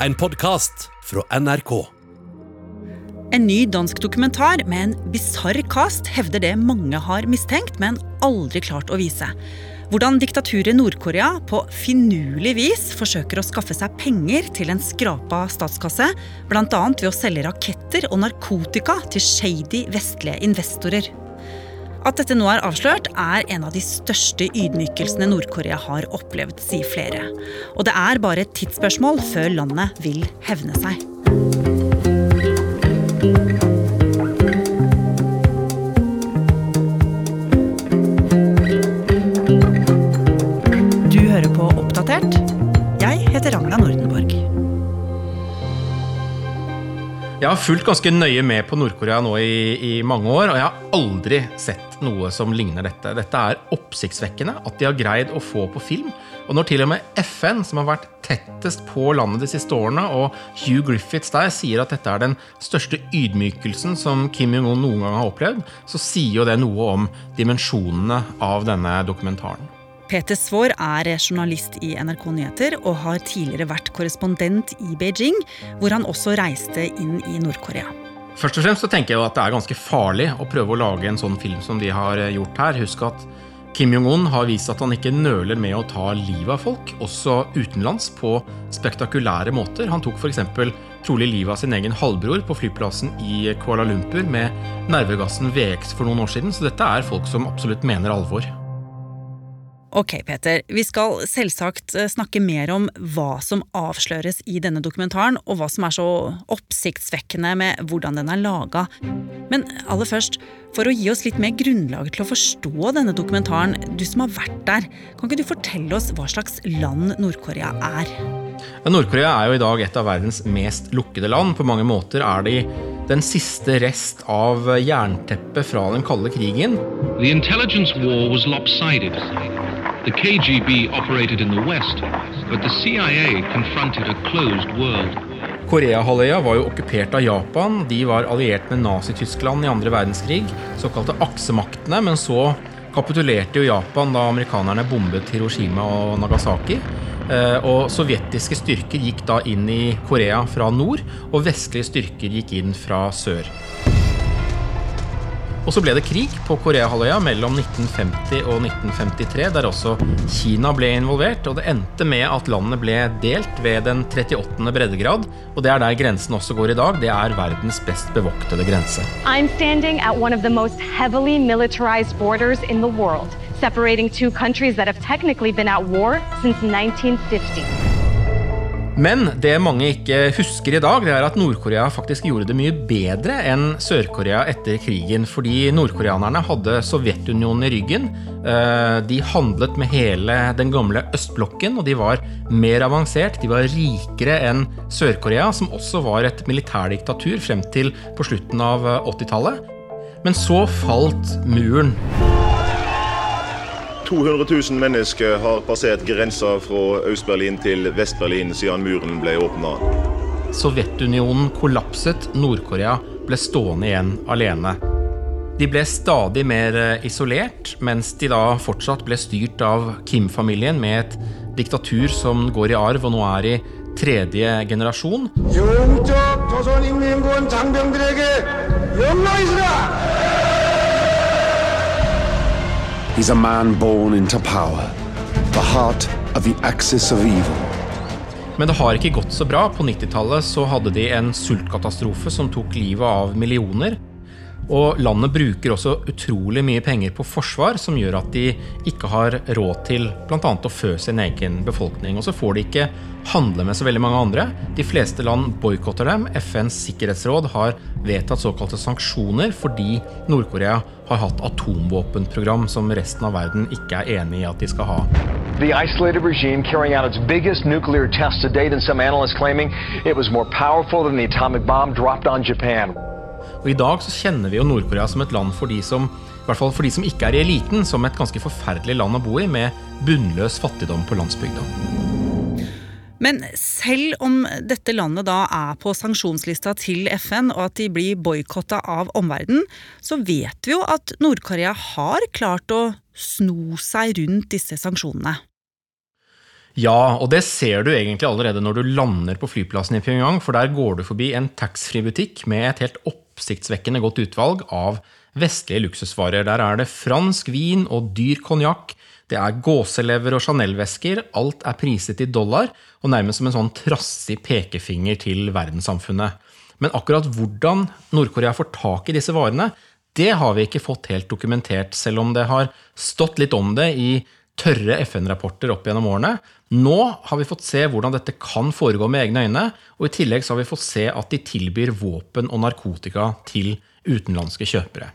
en podkast fra NRK. En ny dansk dokumentar med en bisarr cast hevder det mange har mistenkt, men aldri klart å vise. Hvordan diktaturet Nord-Korea på finurlig vis forsøker å skaffe seg penger til en skrapa statskasse, bl.a. ved å selge raketter og narkotika til shady vestlige investorer. At dette nå er avslørt, er en av de største ydmykelsene Nord-Korea har opplevd, sier flere. Og det er bare et tidsspørsmål før landet vil hevne seg. Jeg har fulgt ganske nøye med på Nord-Korea nå i, i, mange år, og jeg har aldri sett noe som ligner dette. Dette er oppsiktsvekkende at de har greid å få på film. Og når til og med FN, som har vært tettest på landet de siste årene, og Hugh Griffiths der sier at dette er den største ydmykelsen som Kim Jong-un noen gang har opplevd, så sier jo det noe om dimensjonene av denne dokumentaren. Peter Svaar er journalist i NRK Nyheter og har tidligere vært korrespondent i Beijing, hvor han også reiste inn i Nord-Korea. Først og fremst så tenker jeg at det er ganske farlig å prøve å lage en sånn film som de har gjort her. Husk at Kim Jong-un har vist at han ikke nøler med å ta livet av folk, også utenlands, på spektakulære måter. Han tok f.eks. trolig livet av sin egen halvbror på flyplassen i Kuala Lumpur med nervegassen VX for noen år siden, så dette er folk som absolutt mener alvor. Ok, Peter. Vi skal selvsagt eh, snakke mer om hva som avsløres i denne dokumentaren, og hva som er så oppsiktsvekkende med hvordan den er laga. Men aller først, for å gi oss litt mer grunnlag til å forstå denne dokumentaren, du som har vært der, kan ikke du fortelle oss hva slags land Nord-Korea er? Nord-Korea er jo i dag et av verdens mest lukkede land. På mange måter er de den siste rest av jernteppet fra den kalde krigen. The intelligence war was lopsided. The KGB operated in the West, but the CIA confronted a closed world. Koreahalvøya var jo okkupert av Japan. De var alliert med Nazi-Tyskland i andre verdenskrig, såkalte aksemaktene. Men så kapitulerte jo Japan da amerikanerne bombet Hiroshima og Nagasaki. Eh, og sovjetiske styrker gikk da inn i Korea fra nord, og vestlige styrker gikk inn fra sør. Og så ble det krig på Koreahalvøya mellom 1950 og 1953, der også Kina ble involvert. Og det endte med at landet ble delt ved den 38. breddegrad. Og det er der grensen også går i dag. Det er verdens best bevoktede grense. I'm standing at one of the most heavily militarized borders in the world, separating two countries that have technically been at war since 1950. Men det mange ikke husker i dag, det er at Nord-Korea faktisk gjorde det mye bedre enn Sør-Korea etter krigen. Fordi nordkoreanerne hadde Sovjetunionen i ryggen. Eh, de handlet med hele den gamle østblokken, og de var mer avansert. De var rikere enn Sør-Korea, som også var et militærdiktatur frem til på slutten av 80-tallet. Men så falt muren. 200 000 mennesker har passert grensa fra Øst-Berlin til Vest-Berlin siden muren ble åpna. Sovjetunionen kollapset, Nord-Korea ble stående igjen alene. De ble stadig mer isolert, mens de da fortsatt ble styrt av Kim-familien med et diktatur som går i arv og nå er i tredje generasjon. He's a man born into power, the heart of the axis of evil. Men det har ikke gått så bra. På 90-tallet så hadde de en sultkatastrofe som tok livet av millioner. Og landet bruker også utrolig mye penger på forsvar, som gjør at de ikke har råd til bl.a. å fø sin egen befolkning. Og så får de ikke handle med så veldig mange andre. De fleste land boikotter dem. FNs sikkerhetsråd har vedtatt såkalte sanksjoner fordi Nord-Korea har hatt atomvåpenprogram som resten av verden ikke er enig i at de skal ha. The isolated regime carrying out its biggest nuclear test to date, and some analysts claiming it was more powerful than the atomic bomb dropped on Japan. Og I dag så kjenner vi jo Nord-Korea som et land for de som i hvert fall for de som ikke er i eliten, som et ganske forferdelig land å bo i, med bunnløs fattigdom på landsbygda. Men selv om dette landet da er på sanksjonslista til FN, og at de blir boikotta av omverdenen, så vet vi jo at Nord-Korea har klart å sno seg rundt disse sanksjonene. Ja, og det ser du egentlig allerede når du lander på flyplassen i Pyongyang, for der går du forbi en taxfree-butikk med et helt oppsiktsvekkende godt utvalg av vestlige luksusvarer. Der er det fransk vin og dyr konjakk, det er gåselever og Chanel-vesker, alt er priset i dollar, og nærmest som en sånn trassig pekefinger til verdenssamfunnet. Men akkurat hvordan Nord-Korea får tak i disse varene, det har vi ikke fått helt dokumentert, selv om det har stått litt om det i tørre FN-rapporter opp gjennom årene. Nå har vi fått se hvordan dette kan foregå med egne øyne, og i tillegg har vi fått se at de tilbyr våpen og narkotika til utenlandske kjøpere.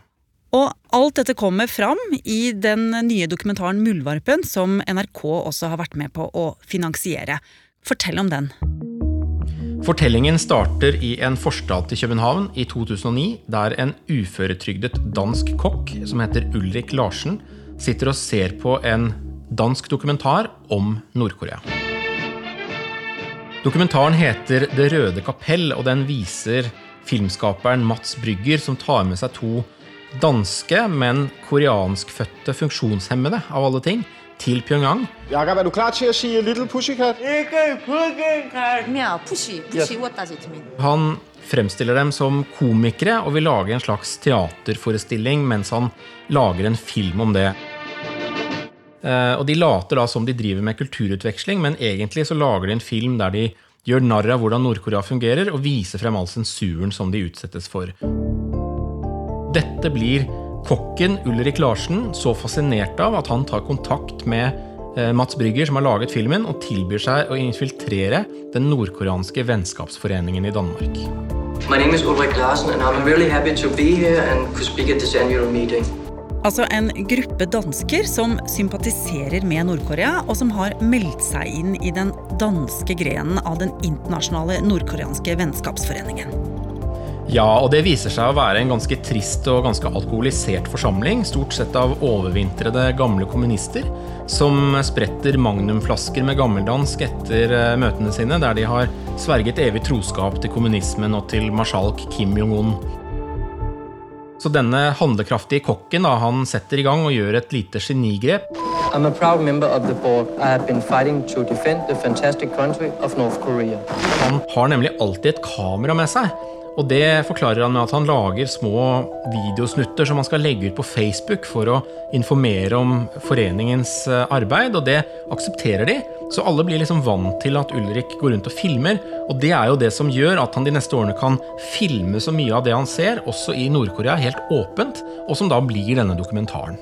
Og alt dette kommer fram i den nye dokumentaren Muldvarpen, som NRK også har vært med på å finansiere. Fortell om den. Fortellingen starter i en forstad til København i 2009, der en uføretrygdet dansk kokk som heter Ulrik Larsen, sitter og ser på en dansk dokumentar om Nord-Korea. Dokumentaren heter Det røde kapell, og den viser filmskaperen Mats Brygger som tar med seg to danske, men koreanskfødte funksjonshemmede, av alle ting, til Pyongyang. Jakob, er du klar til å si Little Pussycat? Han fremstiller dem som komikere og vil lage en slags teaterforestilling mens han lager en film om det. Eh, og De later da som de driver med kulturutveksling, men egentlig så lager de en film der de gjør narr av hvordan Nord-Korea fungerer, og viser frem all sensuren som de utsettes for. Dette blir kokken Ulrik Larsen så fascinert av at han tar kontakt med eh, Mats Brygger, som har laget filmen, og tilbyr seg å infiltrere den nordkoreanske vennskapsforeningen i Danmark. My name is Ulrik Larsen, and I'm really happy to be here and could speak at this annual meeting. Altså en gruppe dansker som sympatiserer med Nord-Korea, og som har meldt seg inn i den danske grenen av den internasjonale nordkoreanske vennskapsforeningen. Ja, og det viser seg å være en ganske trist og ganske alkoholisert forsamling, stort sett av overvintrede gamle kommunister, som spretter magnumflasker med gammeldansk etter eh, møtene sine, der de har sverget evig troskap til kommunismen og til marsjalk Kim Jong-un. Så denne handlekraftige kokken da, han setter i gang og gjør et lite genigrep. I'm a proud member of the board. I have been fighting to defend the fantastic country of North Korea. Han har nemlig alltid et kamera med seg. Og det forklarer han med at han lager små videosnutter som han skal legge ut på Facebook for å informere om foreningens eh, arbeid, og det aksepterer de. Så alle blir liksom vant til at Ulrik går rundt og filmer, og det er jo det som gjør at han de neste årene kan filme så mye av det han ser, også i Nord-Korea, helt åpent, og som da blir denne dokumentaren.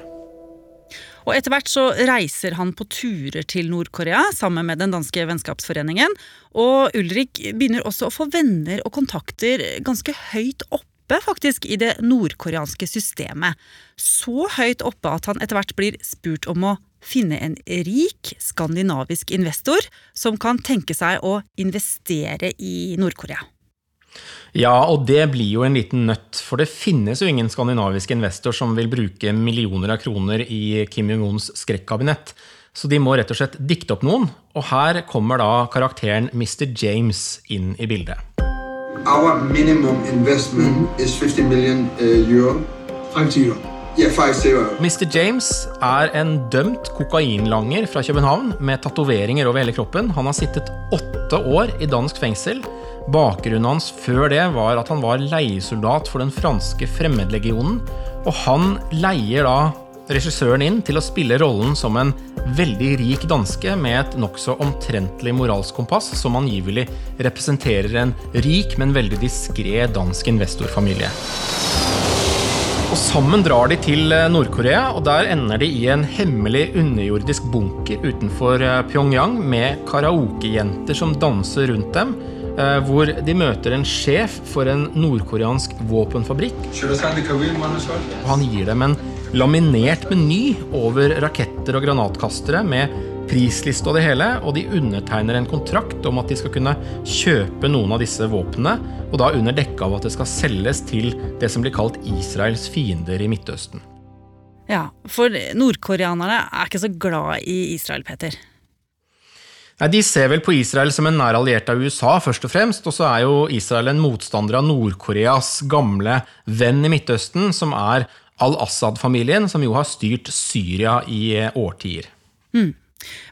Og etter hvert så reiser han på turer til Nord-Korea sammen med den danske vennskapsforeningen. Og Ulrik begynner også å få venner og kontakter ganske høyt oppe faktisk i det nordkoreanske systemet. Så høyt oppe at han etter hvert blir spurt om å finne en rik skandinavisk investor som kan tenke seg å investere i Nord-Korea. Ja, og det blir jo en liten nøtt, for det finnes jo ingen skandinavisk investor som vil bruke millioner av kroner i Kim Jong-uns skrekkabinett. Så de må rett og slett dikte opp noen, og her kommer da karakteren Mr. James inn i bildet. Our minimum investment is 50 million uh, euro. 50 euro. Yeah, 50. Mr. James er en dømt kokainlanger fra København med tatoveringer over hele kroppen. Han har sittet åtte år i dansk fengsel Bakgrunnen hans før det var at han var leiesoldat for den franske Fremmedlegionen. Og han leier da regissøren inn til å spille rollen som en veldig rik danske med et nokså omtrentlig moralsk kompass, som angivelig representerer en rik, men veldig diskré dansk investorfamilie. Og Sammen drar de til eh, Nord-Korea, og der ender de i en hemmelig underjordisk bunker utenfor eh, Pyongyang med karaokejenter som danser rundt dem hvor de møter en sjef for en nordkoreansk våpenfabrikk. Han gir dem en laminert meny over raketter og granatkastere med prisliste og det hele, og de undertegner en kontrakt om at de skal kunne kjøpe noen av disse våpnene, og da under dekke av at det skal selges til det som blir kalt Israels fiender i Midtøsten. Ja, for nordkoreanerne er ikke så glad i Israel, Peter. Nei, De ser vel på Israel som en nær alliert av USA, først og fremst. Og så er jo Israel en motstander av Nord-Koreas gamle venn i Midtøsten, som er al-Assad-familien, som jo har styrt Syria i årtier. Mm.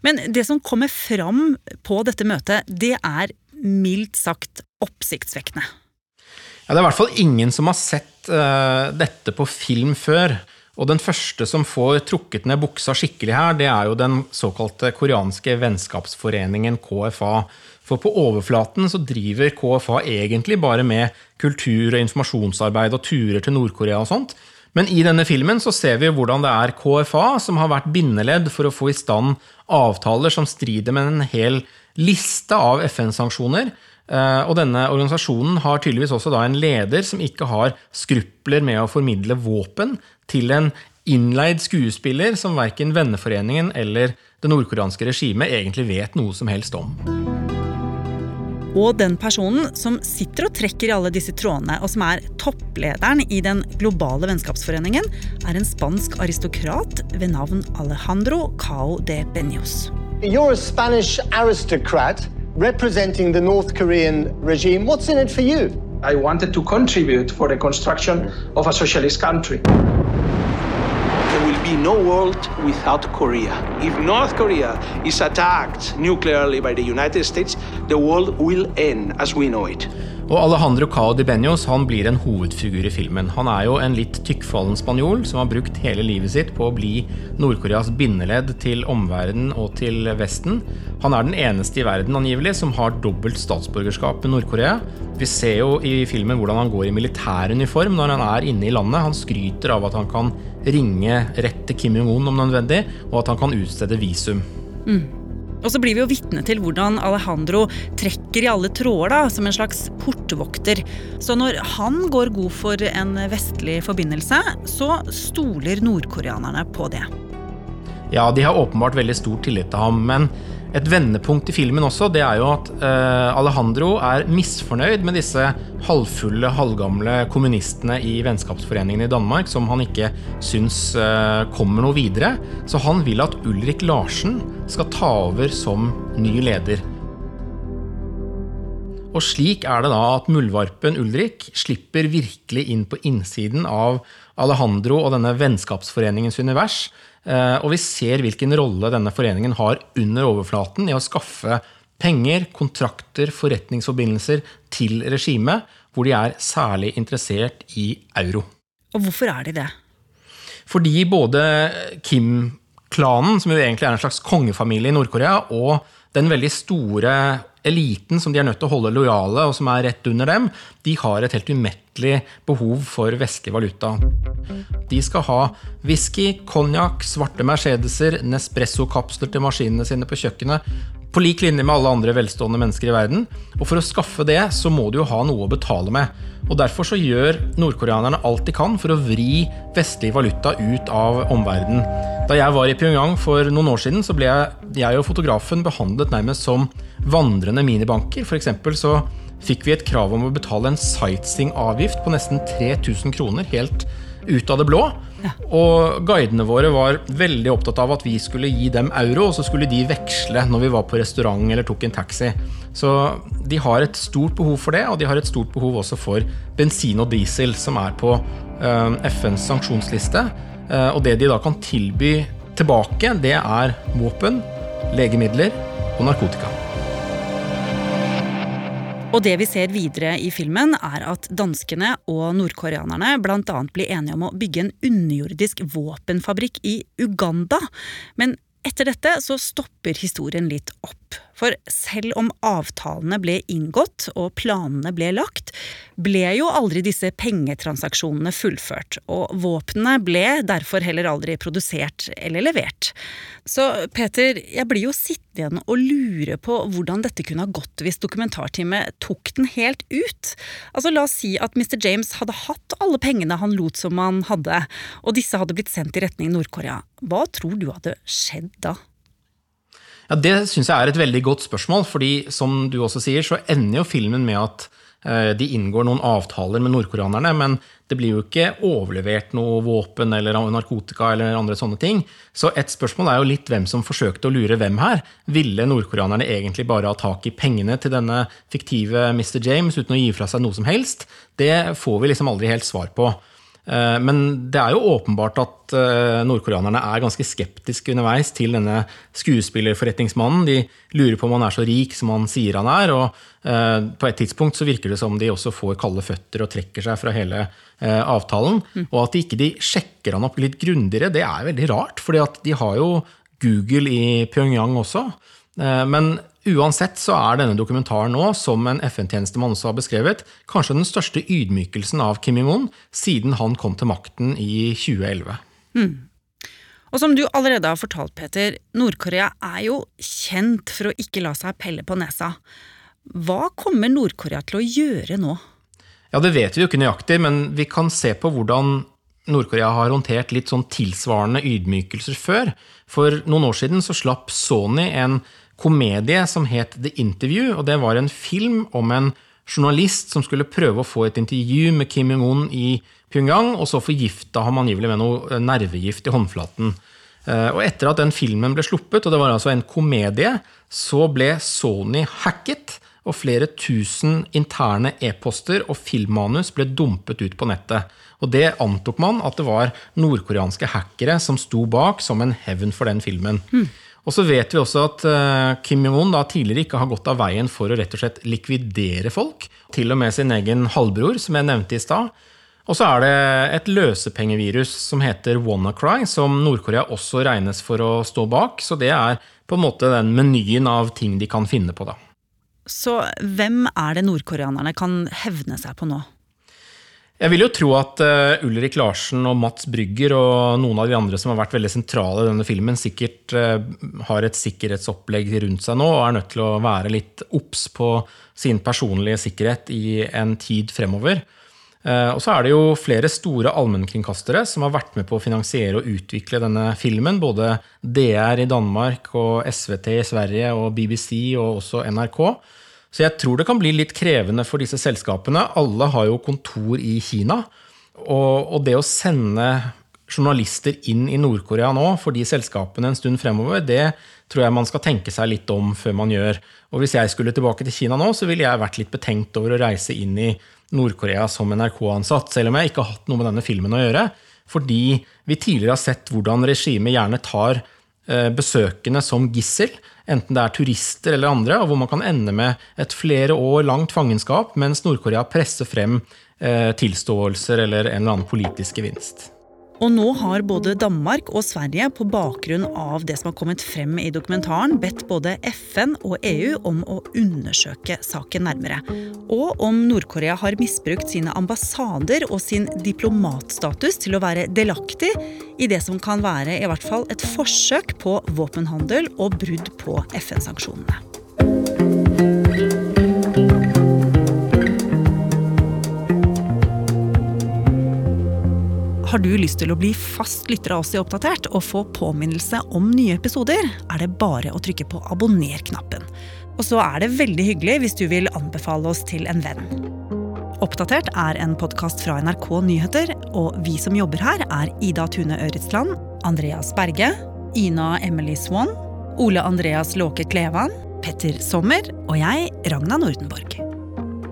Men det som kommer fram på dette møtet, det er mildt sagt oppsiktsvekkende. Ja, det er i hvert fall ingen som har sett uh, dette på film før. Og den første som får trukket ned buksa skikkelig her, det er jo den såkalte koreanske vennskapsforeningen KFA. For på overflaten så driver KFA egentlig bare med kultur- og informasjonsarbeid og turer til Nord-Korea og sånt. Men i denne filmen så ser vi hvordan det er KFA som har vært bindeledd for å få i stand avtaler som strider med en hel liste av FN-sanksjoner. Eh, og denne organisasjonen har tydeligvis også da en leder som ikke har skrupler med å formidle våpen til en innleid skuespiller som verken venneforeningen eller det nordkoreanske regimet egentlig vet noe som helst om. Og den personen som sitter og trekker i alle disse trådene, og som er topplederen i den globale vennskapsforeningen, er en spansk aristokrat ved navn Alejandro Cao de Beños. You're a Spanish aristocrat representing the North Korean regime. What's in it for you? I wanted to contribute for the construction of a socialist country. There will be no world without Korea. If North Korea is attacked nuclearly by the United States, the world will end as we know it. Og Alejandro Cao de Beños han blir en hovedfigur i filmen. Han er jo en litt tykkfallen spanjol som har brukt hele livet sitt på å bli Nord-Koreas bindeledd til omverdenen og til Vesten. Han er den eneste i verden angivelig som har dobbelt statsborgerskap med Nord-Korea. Vi ser jo i filmen hvordan han går i militæruniform når han er inne i landet. Han skryter av at han kan ringe rett til Kim Jong-un om nødvendig, og at han kan utstede visum. Mm. Og så blir vi jo vitne til hvordan Alejandro trekker i alle tråder som en slags portvokter. Så når han går god for en vestlig forbindelse, så stoler nordkoreanerne på det. Ja, de har åpenbart veldig stor tillit til ham, men et vendepunkt i filmen også, det er jo at uh, Alejandro er misfornøyd med disse halvfulle, halvgamle kommunistene i Vennskapsforeningen i Danmark, som han ikke syns uh, kommer noe videre. Så han vil at Ulrik Larsen skal ta over som ny leder. Og slik er det da at muldvarpen Ulrik slipper virkelig inn på innsiden av Alejandro og denne vennskapsforeningens univers. Eh, og vi ser hvilken rolle denne foreningen har under overflaten i å skaffe penger, kontrakter, forretningsforbindelser til regimet, hvor de er særlig interessert i euro. Og hvorfor er de det? Fordi både Kim-klanen, som jo egentlig er en slags kongefamilie i Nord-Korea, og den veldig store eliten som de er nødt til å holde lojale, og som er rett under dem, de har et helt umettelig behov for vestlig valuta. De skal ha whisky, konjakk, svarte Mercedeser, Nespresso-kapsler til maskinene sine på kjøkkenet, på lik linje med alle andre velstående mennesker i verden. Og for å skaffe det, så må du jo ha noe å betale med. Og derfor så gjør nordkoreanerne alt de kan for å vri vestlig valuta ut av omverdenen. Da jeg var i Pyongyang for noen år siden, så ble jeg, jeg og fotografen behandlet nærmest som vandrende minibanker. For eksempel så fikk vi et krav om å betale en sightseeing-avgift på nesten 3000 kroner helt ut av det blå. Ja. Og guidene våre var veldig opptatt av at vi skulle gi dem euro, og så skulle de veksle når vi var på restaurant eller tok en taxi. Så de har et stort behov for det, og de har et stort behov også for bensin og diesel, som er på uh, FNs sanksjonsliste. Uh, og det de da kan tilby tilbake, det er våpen, legemidler og narkotika. Og det vi ser videre i filmen, er at danskene og nordkoreanerne bl.a. blir enige om å bygge en underjordisk våpenfabrikk i Uganda. Men etter dette så stopper historien litt opp. For selv om avtalene ble inngått og planene ble lagt, ble jo aldri disse pengetransaksjonene fullført, og våpnene ble derfor heller aldri produsert eller levert. Så Peter, jeg blir jo sittende igjen og lure på hvordan dette kunne ha gått hvis dokumentarteamet tok den helt ut. Altså La oss si at Mr. James hadde hatt alle pengene han lot som han hadde, og disse hadde blitt sendt i retning Nord-Korea. Hva tror du hadde skjedd da? Ja, Det syns jeg er et veldig godt spørsmål, fordi som du også sier, så ender jo filmen med at eh, de inngår noen avtaler med nordkoreanerne, men det blir jo ikke overlevert noe våpen eller narkotika eller andre sånne ting. Så et spørsmål er jo litt hvem som forsøkte å lure hvem her. Ville nordkoreanerne egentlig bare ha tak i pengene til denne fiktive Mr. James uten å gi fra seg noe som helst? Det får vi liksom aldri helt svar på. Eh, men det er jo åpenbart at eh, nordkoreanerne er ganske skeptiske underveis til denne skuespillerforretningsmannen. De lurer på om han er så rik som han sier han er. Og eh, på et tidspunkt så virker det som de også får kalde føtter og trekker seg fra hele avtalen. Mm. Og at de ikke de sjekker han opp litt grundigere, det er veldig rart. fordi de har jo Google i Pyongyang også. Men Uansett så er denne dokumentaren nå, som en FN-tjenestemann også har beskrevet, kanskje den største ydmykelsen av Kim Jong-un siden han kom til makten i 2011. Mm. Og som du allerede har fortalt, Peter, Nord-Korea er jo kjent for å ikke la seg pelle på nesa. Hva kommer Nord-Korea til å gjøre nå? Ja, Det vet vi jo ikke nøyaktig, men vi kan se på hvordan Nord-Korea har håndtert litt sånn tilsvarende ydmykelser før. For noen år siden så slapp Sony en komedie som het The Interview. og Det var en film om en journalist som skulle prøve å få et intervju med Kim Jong-un i Pyongyang, og så forgifta ham angivelig med noe nervegift i håndflaten. Eh, og Etter at den filmen ble sluppet, og det var altså en komedie, så ble Sony hacket. Og flere tusen interne e-poster og filmmanus ble dumpet ut på nettet. Og Det antok man at det var nordkoreanske hackere som sto bak som en hevn for den filmen. Mm. Og så vet vi også at eh, Kim Jong-un tidligere ikke har gått av veien for å rett og slett likvidere folk. Til og med sin egen halvbror, som jeg nevnte i stad. Og så er det et løsepengevirus som heter WannaCry, som Nord-Korea også regnes for å stå bak. Så det er på en måte den menyen av ting de kan finne på, da. Så hvem er det nordkoreanerne kan hevne seg på nå? Jeg vil jo tro at uh, Ulrik Larsen og Mats Brygger og noen av de andre som har vært veldig sentrale i denne filmen, sikkert uh, har et sikkerhetsopplegg rundt seg nå og er nødt til å være litt obs på sin personlige sikkerhet i en tid fremover. Uh, og så er det jo flere store allmennkringkastere som har vært med på å finansiere og utvikle denne filmen. Både DR i Danmark og SVT i Sverige og BBC og også NRK. Så jeg tror det kan bli litt krevende for disse selskapene. Alle har jo kontor i Kina. Og, og det å sende journalister inn i Nord-Korea nå for de selskapene en stund fremover, det tror jeg man skal tenke seg litt om før man gjør. Og hvis jeg skulle tilbake til Kina nå, så ville jeg vært litt betenkt over å reise inn i Nord-Korea som NRK-ansatt, selv om jeg ikke har hatt noe med denne filmen å gjøre. Fordi vi tidligere har sett hvordan regimet gjerne tar besøkende som gissel enten det er turister eller andre, og hvor man kan ende med et flere år langt fangenskap, mens Nord-Korea presser frem eh, tilståelser eller en eller annen politisk gevinst. Og nå har både Danmark og Sverige på bakgrunn av det som har kommet frem i dokumentaren, bedt både FN og EU om å undersøke saken nærmere. Og om Nord-Korea har misbrukt sine ambassader og sin diplomatstatus til å være delaktig i det som kan være i hvert fall et forsøk på våpenhandel og brudd på FN-sanksjonene. Har du lyst til å bli fast lytter av oss i Oppdatert og få påminnelse om nye episoder, er det bare å trykke på abonner-knappen. Og så er det veldig hyggelig hvis du vil anbefale oss til en venn. Oppdatert er en podkast fra NRK Nyheter, og vi som jobber her, er Ida Tune Øretsland, Andreas Berge, Ina Emily Swann, Ole Andreas Låke Klevan, Petter Sommer og jeg, Ragna Nordenborg.